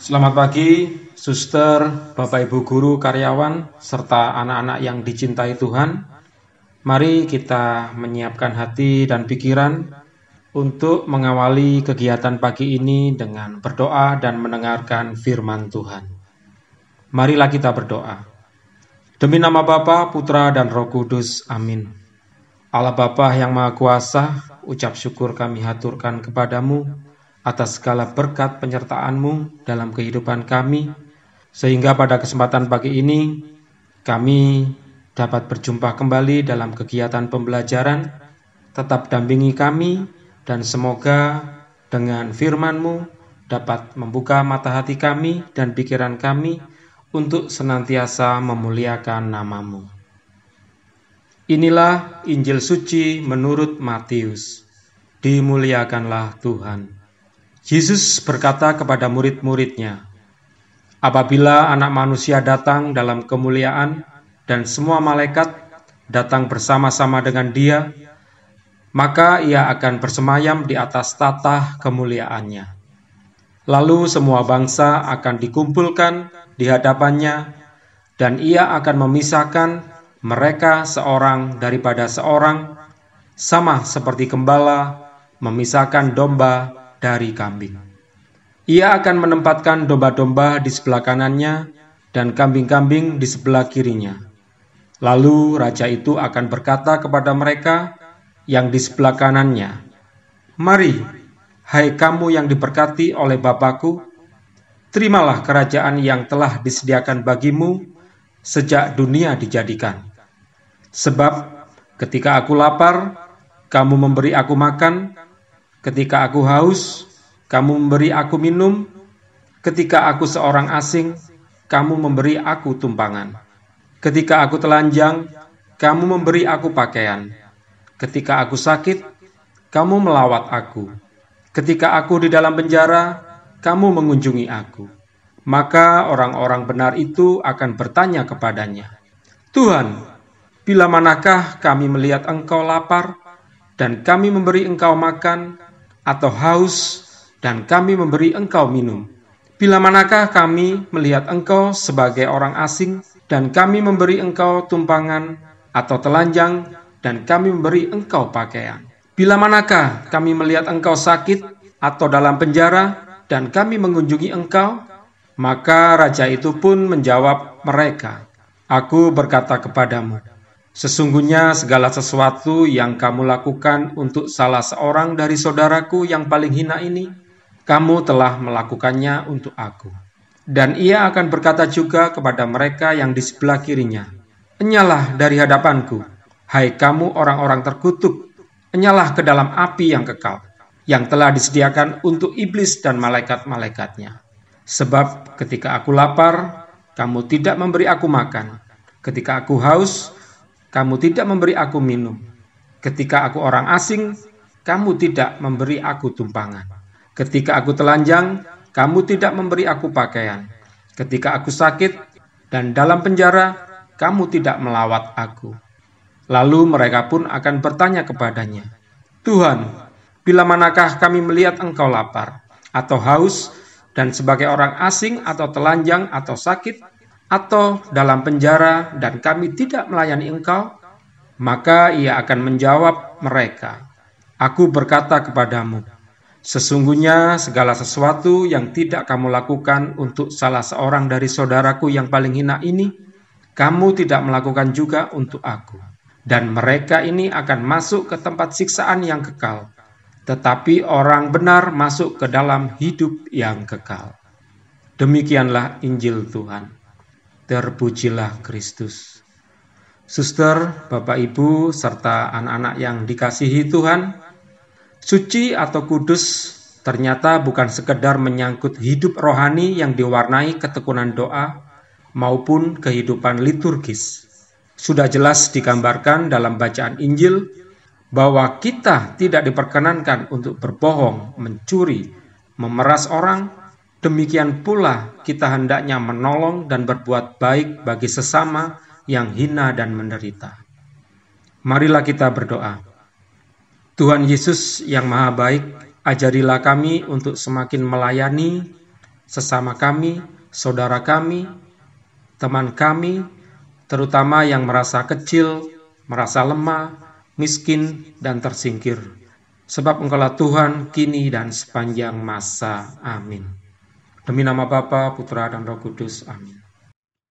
Selamat pagi, suster, Bapak Ibu guru, karyawan, serta anak-anak yang dicintai Tuhan. Mari kita menyiapkan hati dan pikiran untuk mengawali kegiatan pagi ini dengan berdoa dan mendengarkan firman Tuhan. Marilah kita berdoa. Demi nama Bapa, Putra, dan Roh Kudus. Amin. Allah Bapa yang Maha Kuasa, ucap syukur kami haturkan kepadamu atas segala berkat penyertaan-Mu dalam kehidupan kami, sehingga pada kesempatan pagi ini kami dapat berjumpa kembali dalam kegiatan pembelajaran. Tetap dampingi kami dan semoga dengan firman-Mu dapat membuka mata hati kami dan pikiran kami untuk senantiasa memuliakan namamu. Inilah Injil suci menurut Matius. Dimuliakanlah Tuhan. Yesus berkata kepada murid-muridnya, "Apabila Anak Manusia datang dalam kemuliaan dan semua malaikat datang bersama-sama dengan Dia, maka Ia akan bersemayam di atas tatah kemuliaannya. Lalu semua bangsa akan dikumpulkan di hadapannya, dan Ia akan memisahkan mereka seorang daripada seorang, sama seperti gembala memisahkan domba dari kambing. Ia akan menempatkan domba-domba di sebelah kanannya dan kambing-kambing di sebelah kirinya. Lalu raja itu akan berkata kepada mereka yang di sebelah kanannya, "Mari, hai kamu yang diberkati oleh Bapakku, terimalah kerajaan yang telah disediakan bagimu sejak dunia dijadikan. Sebab ketika aku lapar, kamu memberi aku makan, Ketika aku haus, kamu memberi aku minum. Ketika aku seorang asing, kamu memberi aku tumpangan. Ketika aku telanjang, kamu memberi aku pakaian. Ketika aku sakit, kamu melawat aku. Ketika aku di dalam penjara, kamu mengunjungi aku. Maka orang-orang benar itu akan bertanya kepadanya, "Tuhan, bila manakah kami melihat Engkau lapar dan kami memberi Engkau makan, atau haus, dan kami memberi engkau minum. Bila manakah kami melihat engkau sebagai orang asing, dan kami memberi engkau tumpangan atau telanjang, dan kami memberi engkau pakaian. Bila manakah kami melihat engkau sakit atau dalam penjara, dan kami mengunjungi engkau, maka raja itu pun menjawab mereka, Aku berkata kepadamu, Sesungguhnya segala sesuatu yang kamu lakukan untuk salah seorang dari saudaraku yang paling hina ini, kamu telah melakukannya untuk aku. Dan ia akan berkata juga kepada mereka yang di sebelah kirinya, Enyalah dari hadapanku, hai kamu orang-orang terkutuk, enyalah ke dalam api yang kekal, yang telah disediakan untuk iblis dan malaikat-malaikatnya. Sebab ketika aku lapar, kamu tidak memberi aku makan. Ketika aku haus, kamu tidak memberi aku minum. Ketika aku orang asing, kamu tidak memberi aku tumpangan. Ketika aku telanjang, kamu tidak memberi aku pakaian. Ketika aku sakit dan dalam penjara, kamu tidak melawat aku. Lalu mereka pun akan bertanya kepadanya, Tuhan, bila manakah kami melihat engkau lapar atau haus dan sebagai orang asing atau telanjang atau sakit atau dalam penjara dan kami tidak melayani engkau, maka ia akan menjawab mereka, Aku berkata kepadamu, sesungguhnya segala sesuatu yang tidak kamu lakukan untuk salah seorang dari saudaraku yang paling hina ini, kamu tidak melakukan juga untuk aku. Dan mereka ini akan masuk ke tempat siksaan yang kekal, tetapi orang benar masuk ke dalam hidup yang kekal. Demikianlah Injil Tuhan. Terpujilah Kristus. Suster, Bapak Ibu, serta anak-anak yang dikasihi Tuhan, suci atau kudus ternyata bukan sekedar menyangkut hidup rohani yang diwarnai ketekunan doa maupun kehidupan liturgis. Sudah jelas digambarkan dalam bacaan Injil bahwa kita tidak diperkenankan untuk berbohong, mencuri, memeras orang, Demikian pula kita hendaknya menolong dan berbuat baik bagi sesama yang hina dan menderita. Marilah kita berdoa. Tuhan Yesus yang Maha Baik, ajarilah kami untuk semakin melayani, sesama kami, saudara kami, teman kami, terutama yang merasa kecil, merasa lemah, miskin, dan tersingkir. Sebab engkaulah Tuhan kini dan sepanjang masa. Amin. Demi nama Bapa, Putra, dan Roh Kudus. Amin.